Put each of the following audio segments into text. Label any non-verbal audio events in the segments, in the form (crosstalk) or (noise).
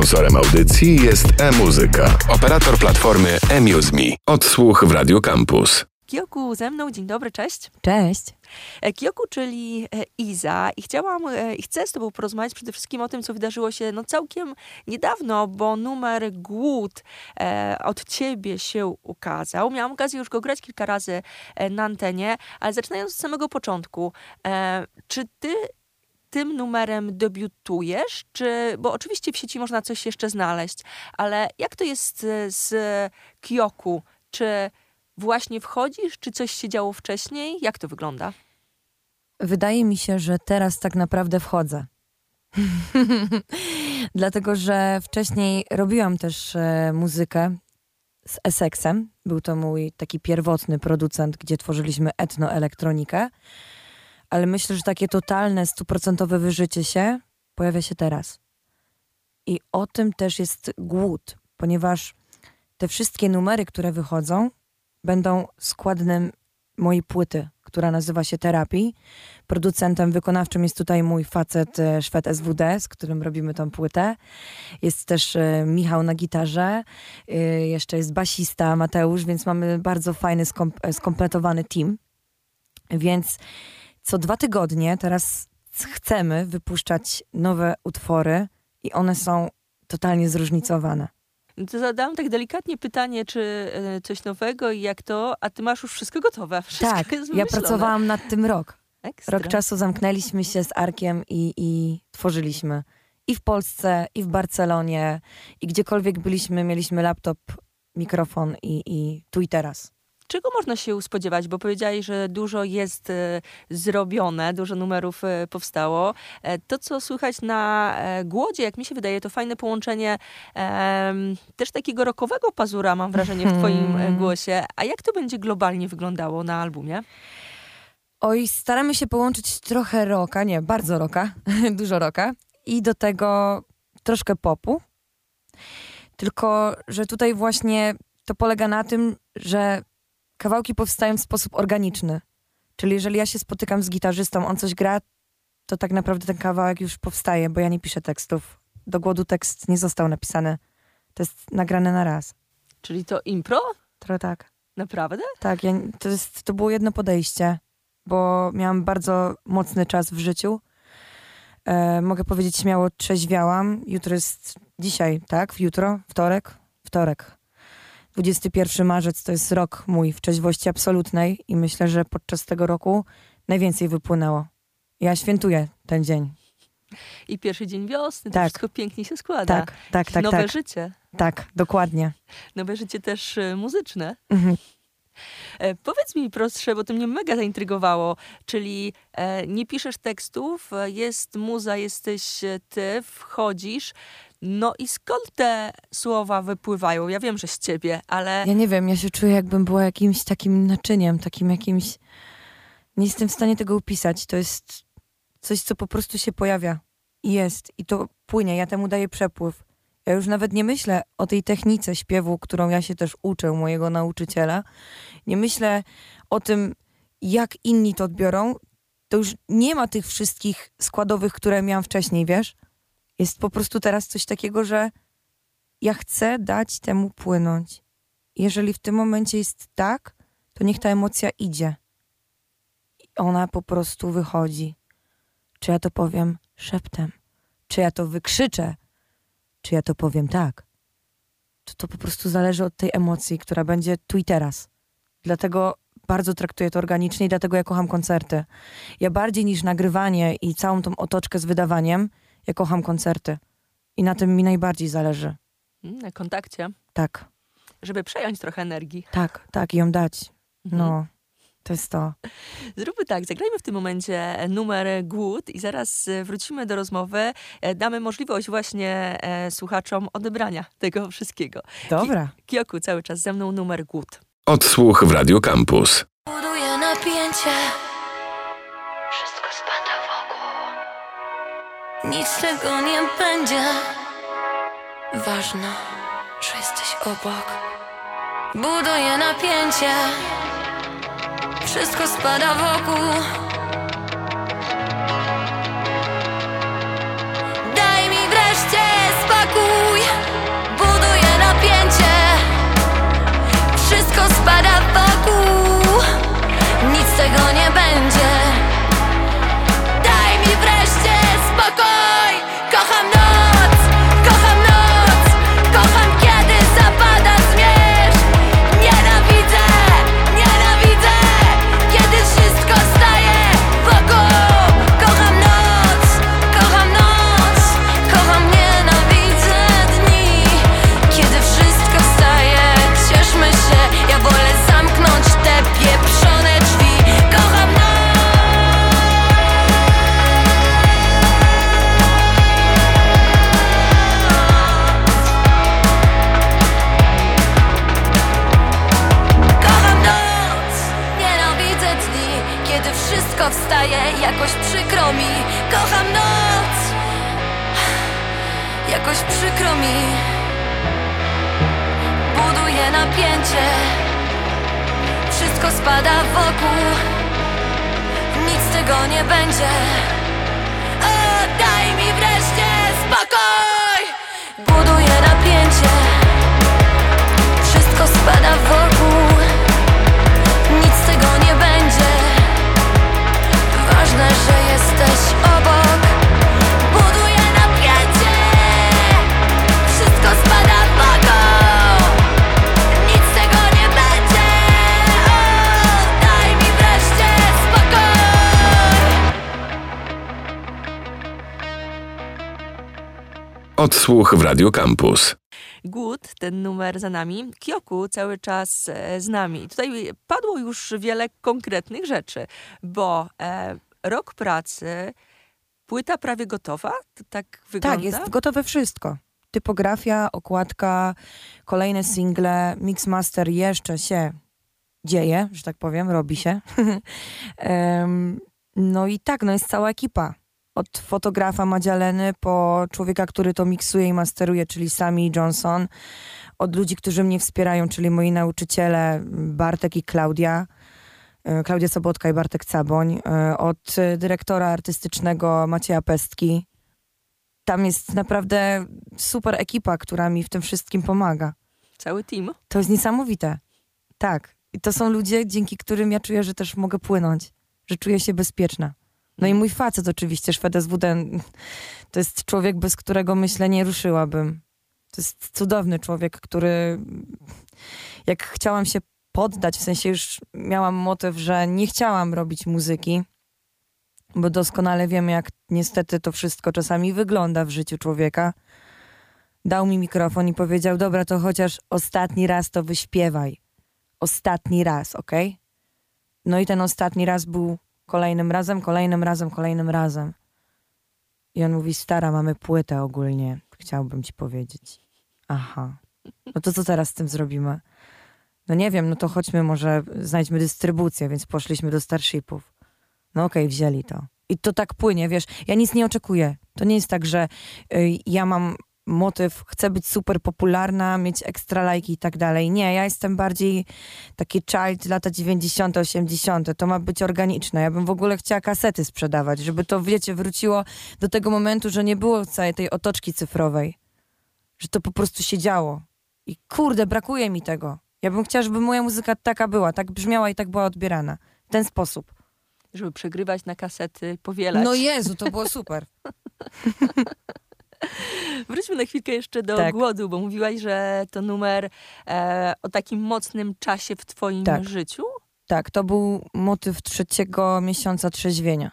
Sponsorem audycji jest e-muzyka, operator platformy eMuseMe. Odsłuch w Radio Campus. Kioku ze mną, dzień dobry, cześć. Cześć. E, Kioku, czyli e, Iza i chciałam e, i chcę z tobą porozmawiać przede wszystkim o tym, co wydarzyło się no całkiem niedawno, bo numer Głód e, od ciebie się ukazał. Miałam okazję już go grać kilka razy e, na antenie, ale zaczynając od samego początku, e, czy ty tym numerem debiutujesz? Czy, bo oczywiście w sieci można coś jeszcze znaleźć, ale jak to jest e, z Kioku? Czy właśnie wchodzisz, czy coś się działo wcześniej? Jak to wygląda? Wydaje mi się, że teraz tak naprawdę wchodzę. (laughs) Dlatego, że wcześniej robiłam też e, muzykę z Essexem. Był to mój taki pierwotny producent, gdzie tworzyliśmy etnoelektronikę. Ale myślę, że takie totalne, stuprocentowe wyżycie się pojawia się teraz. I o tym też jest głód, ponieważ te wszystkie numery, które wychodzą, będą składem mojej płyty, która nazywa się Terapii. Producentem wykonawczym jest tutaj mój facet e, Szwed SWD, z którym robimy tą płytę. Jest też e, Michał na gitarze, e, jeszcze jest basista Mateusz, więc mamy bardzo fajny, skom skompletowany team. Więc co dwa tygodnie teraz chcemy wypuszczać nowe utwory i one są totalnie zróżnicowane. No to zadałam tak delikatnie pytanie, czy e, coś nowego i jak to, a ty masz już wszystko gotowe. (laughs) Wszystko tak, ja pracowałam nad tym rok. Ekstra. Rok czasu zamknęliśmy się z Arkiem i, i tworzyliśmy. I w Polsce, i w Barcelonie, i gdziekolwiek byliśmy, mieliśmy laptop, mikrofon i, i tu i teraz. Czego można się spodziewać? Bo powiedziałeś, że dużo jest e, zrobione, dużo numerów e, powstało. E, to, co słychać na głodzie, jak mi się wydaje, to fajne połączenie też takiego rockowego pazura, mam wrażenie, w twoim e, głosie. A jak to będzie globalnie wyglądało na albumie? Oj, staramy się połączyć trochę roka, nie, bardzo roka, (laughs) dużo roka i do tego troszkę popu. Tylko, że tutaj właśnie to polega na tym, że kawałki powstają w sposób organiczny. Czyli jeżeli ja się spotykam z gitarzystą, on coś gra, to tak naprawdę ten kawałek już powstaje, bo ja nie piszę tekstów. Do głodu tekst nie został napisany. To jest nagrane na raz. Czyli to impro? Trochę tak. Naprawdę? Tak, ja, to, jest, to było jedno podejście, bo miałam bardzo mocny czas w życiu. E, mogę powiedzieć śmiało, trzeźwiałam. Jutro jest dzisiaj, tak? Jutro, wtorek? Wtorek. 21 marzec to jest rok mój w trzeźwości absolutnej i myślę, że podczas tego roku najwięcej wypłynęło. Ja świętuję ten dzień. I pierwszy dzień wiosny, to Tak. wszystko pięknie się składa. Tak, tak, tak, Nowe tak. życie. Tak, dokładnie. Nowe życie też e, muzyczne. Mhm. E, powiedz mi proszę, bo to mnie mega zaintrygowało, czyli e, nie piszesz tekstów, e, jest muza, jesteś e, ty, wchodzisz, no i skąd te słowa wypływają? Ja wiem, że z ciebie, ale Ja nie wiem, ja się czuję jakbym była jakimś takim naczyniem, takim jakimś... Nie jestem w stanie tego opisać. To jest coś, co po prostu się pojawia i jest. I to płynie, ja temu daję przepływ. Ja już nawet nie myślę o tej technice śpiewu, którą ja się też uczę, mojego nauczyciela. Nie myślę o tym, jak inni to odbiorą. To już nie ma tych wszystkich składowych, które miałam wcześniej, wiesz? Jest po prostu teraz coś takiego, że ja chcę dać temu płynąć. Jeżeli w tym momencie jest tak, to niech ta emocja idzie. I ona po prostu wychodzi. Czy ja to powiem szeptem? Czy ja to wykrzyczę? Czy ja to powiem tak? To to po prostu zależy od tej emocji, która będzie tu i teraz. Dlatego bardzo traktuję to organicznie i dlatego ja kocham koncerty. Ja bardziej niż nagrywanie i całą tą otoczkę z wydawaniem, ja kocham koncerty. I na tym mi najbardziej zależy. mm, na kontakcie, Tak, żeby przejąć trochę energii. tak, tak, i ją dać. Mhm. No, to jest to. Zróbmy tak, zagrajmy w tym momencie numer Głód i zaraz e, wrócimy do rozmowy. E, Damy możliwość właśnie e, słuchaczom odebrania tego wszystkiego. Dobra. Kioku cały czas ze mną numer Głód. Odsłuch w Radio Campus. Buduje napięcie Nic tego nie będzie. Ważne, że jesteś obok. Buduje napięcie. Wszystko spada wokół mi, kocham noc. Jakoś przykro mi. Buduje napięcie. Wszystko spada wokół. Nic z tego nie będzie. O, Daj mi wreszcie spokój. Buduje napięcie. Wszystko spada wokół. Nic z tego nie Odsłuch w Radio Campus. Good, ten numer za nami. Kyoku cały czas e, z nami. Tutaj padło już wiele konkretnych rzeczy, bo e, rok pracy, płyta prawie gotowa? To tak wygląda? Tak, jest gotowe wszystko. Typografia, okładka, kolejne single, mixmaster jeszcze się dzieje, że tak powiem, robi się. (laughs) Em, no i tak, no jest cała ekipa. Od fotografa Madzialeny po człowieka, który to miksuje i masteruje, czyli Sami Johnson. Od ludzi, którzy mnie wspierają, czyli moi nauczyciele Bartek i Klaudia. e, Klaudia Sobotka i Bartek Caboń. e, Od dyrektora artystycznego Macieja Pestki. Tam jest naprawdę super ekipa, która mi w tym wszystkim pomaga. Cały team. To jest niesamowite. Tak. I to są ludzie, dzięki którym ja czuję, że też mogę płynąć, że czuję się bezpieczna. No i mój facet oczywiście, Szwedes Wuden, to jest człowiek, bez którego myślę nie ruszyłabym. To jest cudowny człowiek, który jak chciałam się poddać, w sensie już miałam motyw, że nie chciałam robić muzyki, bo doskonale wiemy, jak niestety to wszystko czasami wygląda w życiu człowieka. Dał mi mikrofon i powiedział: Dobra, to chociaż ostatni raz to wyśpiewaj. Ostatni raz, ok? No i ten ostatni raz był kolejnym razem, kolejnym razem, kolejnym razem. I on mówi: Stara, mamy płytę ogólnie, chciałbym ci powiedzieć. Aha. No to co teraz z tym zrobimy? No nie wiem, no to chodźmy, może znajdźmy dystrybucję, więc poszliśmy do Starshipów. No okej, wzięli to. I to tak płynie, wiesz, ja nic nie oczekuję. To nie jest tak, że y, ja mam motyw, chcę być super popularna, mieć ekstra lajki i tak dalej. Nie, ja jestem bardziej taki child lata 90., 80. To ma być organiczne. Ja bym w ogóle chciała kasety sprzedawać, żeby to, wiecie, wróciło do tego momentu, że nie było całej tej otoczki cyfrowej. Że to po prostu się działo. I kurde, brakuje mi tego. Ja bym chciała, żeby moja muzyka taka była, tak brzmiała i tak była odbierana. W ten sposób. Żeby przegrywać na kasety, powielać. No Jezu, to było super. (laughs) (laughs) Wróćmy na chwilkę jeszcze do Tak. głodu, bo mówiłaś, że to numer e, o takim mocnym czasie w twoim Tak. życiu. Tak, to był motyw trzeciego miesiąca trzeźwienia.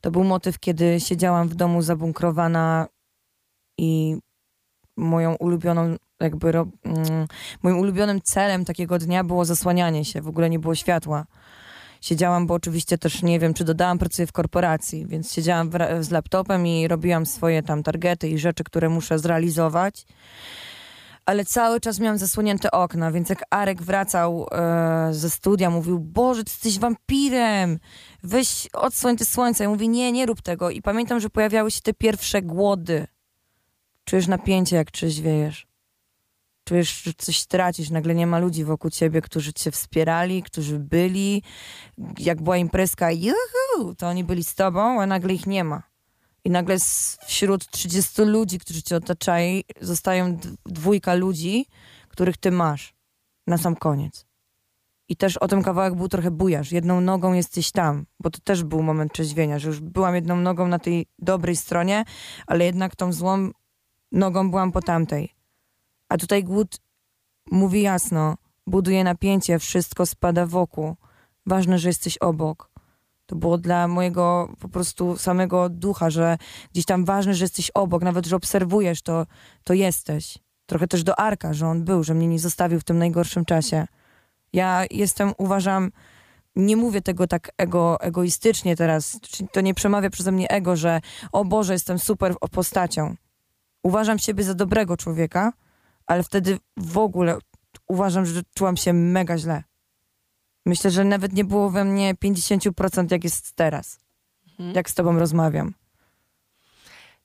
To był motyw, kiedy siedziałam w domu zabunkrowana i moją ulubioną, jakby mm, moim ulubionym celem takiego dnia było zasłanianie się. W ogóle nie było światła. Siedziałam, bo oczywiście też nie wiem, czy dodałam, pracuję w korporacji, więc siedziałam z laptopem i robiłam swoje tam targety i rzeczy, które muszę zrealizować. Ale cały czas miałam zasłonięte okna, więc jak Arek wracał e, ze studia, mówił, Boże, ty jesteś wampirem, weź odsłoń te słońce. Ja mówię, nie, nie rób tego. I pamiętam, że pojawiały się te pierwsze głody. Czujesz napięcie, jak trzeźwiejesz. Czujesz, że coś tracisz, nagle nie ma ludzi wokół ciebie, którzy cię wspierali, którzy byli. Jak była imprezka, juhu, to oni byli z tobą, a nagle ich nie ma. I nagle wśród 30 ludzi, którzy cię otaczają, zostają dwójka ludzi, których ty masz na sam koniec. I też o tym kawałek był trochę bujasz. Jedną nogą jesteś tam, bo to też był moment trzeźwienia, że już byłam jedną nogą na tej dobrej stronie, ale jednak tą złą nogą byłam po tamtej. A tutaj głód mówi jasno, buduje napięcie, wszystko spada wokół. Ważne, że jesteś obok. To było dla mojego po prostu samego ducha, że gdzieś tam ważne, że jesteś obok, nawet że obserwujesz, to, to jesteś. Trochę też do Arka, że on był, że mnie nie zostawił w tym najgorszym czasie. Ja jestem, uważam, nie mówię tego tak ego, egoistycznie teraz, to nie przemawia przeze mnie ego, że o Boże, jestem super postacią. Uważam siebie za dobrego człowieka, ale wtedy w ogóle uważam, że czułam się mega źle. Myślę, że nawet nie było we mnie 50% jak jest teraz, Mhm. jak z tobą rozmawiam.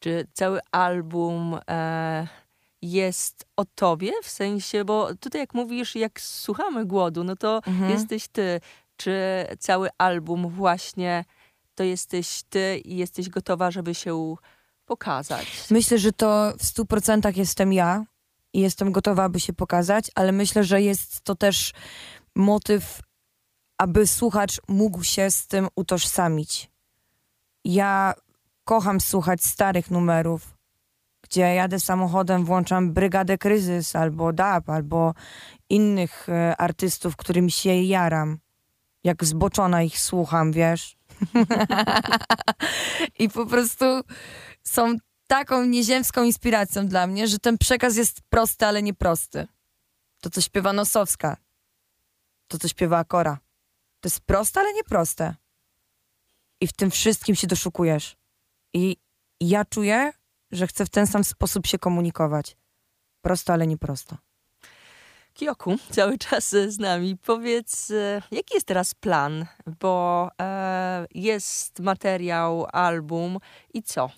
czy cały album e, jest o tobie? W sensie, bo tutaj jak mówisz, jak słuchamy głodu, no to Mhm. jesteś ty. Czy cały album właśnie to jesteś ty i jesteś gotowa, żeby się pokazać? Myślę, że to w stu procentach jestem ja i jestem gotowa, aby się pokazać, ale myślę, że jest to też motyw, aby słuchacz mógł się z tym utożsamić. Ja kocham słuchać starych numerów, gdzie jadę samochodem, włączam Brygadę Kryzys albo DAB, albo innych e, artystów, którymi się jaram. Jak zboczona ich słucham, wiesz? (laughs) I po prostu są taką nieziemską inspiracją dla mnie, że ten przekaz jest prosty, ale nieprosty. To, co śpiewa Nosowska, to, co śpiewa Akora. To jest proste, ale nieproste. I w tym wszystkim się doszukujesz. I ja czuję, że chcę w ten sam sposób się komunikować. Prosto, ale nieprosto. Kioku, cały czas z nami. Powiedz, e, jaki jest teraz plan? Bo e, jest materiał, album i co?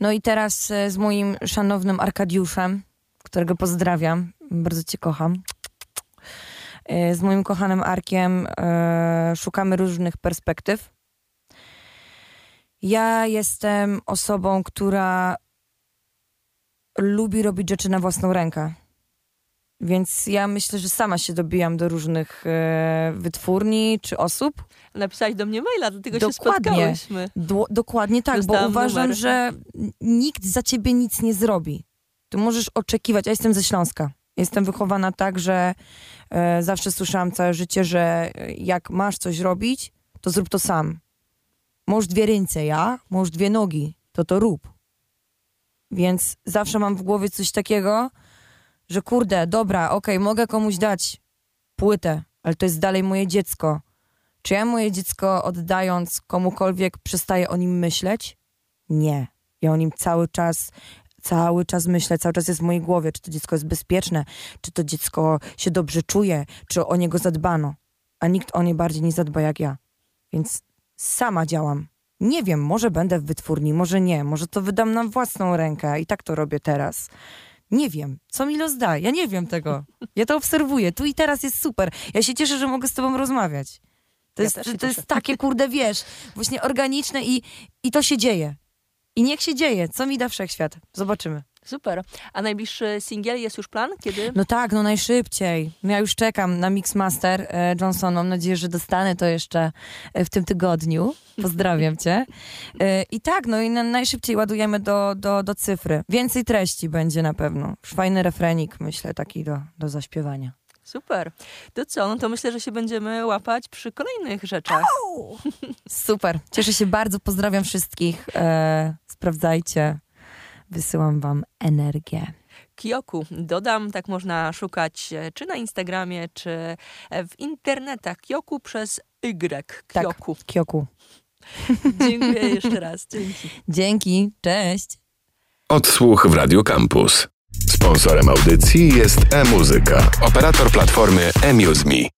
No i teraz e, z moim szanownym Arkadiuszem, którego pozdrawiam, bardzo cię kocham. E, Z moim kochanym Arkiem e, szukamy różnych perspektyw. Ja jestem osobą, która lubi robić rzeczy na własną rękę. Więc ja myślę, że sama się dobijam do różnych e, wytwórni czy osób, Napisałeś do mnie maila, dlatego się Dokładnie. spotkałyśmy. Do, dokładnie tak, bo Dostałam uważam, numer. że nikt za ciebie nic nie zrobi. Ty możesz oczekiwać. Ja jestem ze Śląska. Jestem wychowana tak, że e, zawsze słyszałam całe życie, że e, jak masz coś robić, to zrób to sam. Możesz dwie ręce, ja? Możesz dwie nogi, to to rób. Więc zawsze mam w głowie coś takiego, że kurde, dobra, okej, mogę komuś dać płytę, ale to jest dalej moje dziecko. Czy ja moje dziecko oddając komukolwiek przestaję o nim myśleć? Nie. Ja o nim cały czas, cały czas myślę, cały czas jest w mojej głowie, czy to dziecko jest bezpieczne, czy to dziecko się dobrze czuje, czy o niego zadbano. A nikt o nie bardziej nie zadba jak ja. Więc sama działam. Nie wiem, może będę w wytwórni, może nie, może to wydam na własną rękę i tak to robię teraz. Nie wiem, co mi los da, ja nie wiem tego. Ja to obserwuję, tu i teraz jest super. Ja się cieszę, że mogę z tobą rozmawiać. To, Ja jest, to jest takie, kurde, wiesz, właśnie organiczne i, i to się dzieje. I niech się dzieje, co mi da wszechświat. Zobaczymy. Super. A najbliższy singiel jest już plan? Kiedy? No tak, no najszybciej. Ja już czekam na Mixmaster e, Johnson. Mam nadzieję, że dostanę to jeszcze e, w tym tygodniu. Pozdrawiam cię. E, I tak, no i na, najszybciej ładujemy do, do, do cyfry. Więcej treści będzie na pewno. Fajny refrenik, myślę, taki do, do zaśpiewania. Super. To co? No to myślę, że się będziemy łapać przy kolejnych rzeczach. (laughs) Super. Cieszę się bardzo. Pozdrawiam wszystkich. E, sprawdzajcie. Wysyłam wam energię. Kioku. Dodam, tak można szukać e, czy na Instagramie, czy e, w internetach. Kioku przez Y. Tak. Kioku. Kioku. (laughs) Dziękuję jeszcze raz. Dzięki. Dzięki. Cześć. Odsłuch w Radio Campus. Sponsorem audycji jest e-muzyka, operator platformy eMuseMe.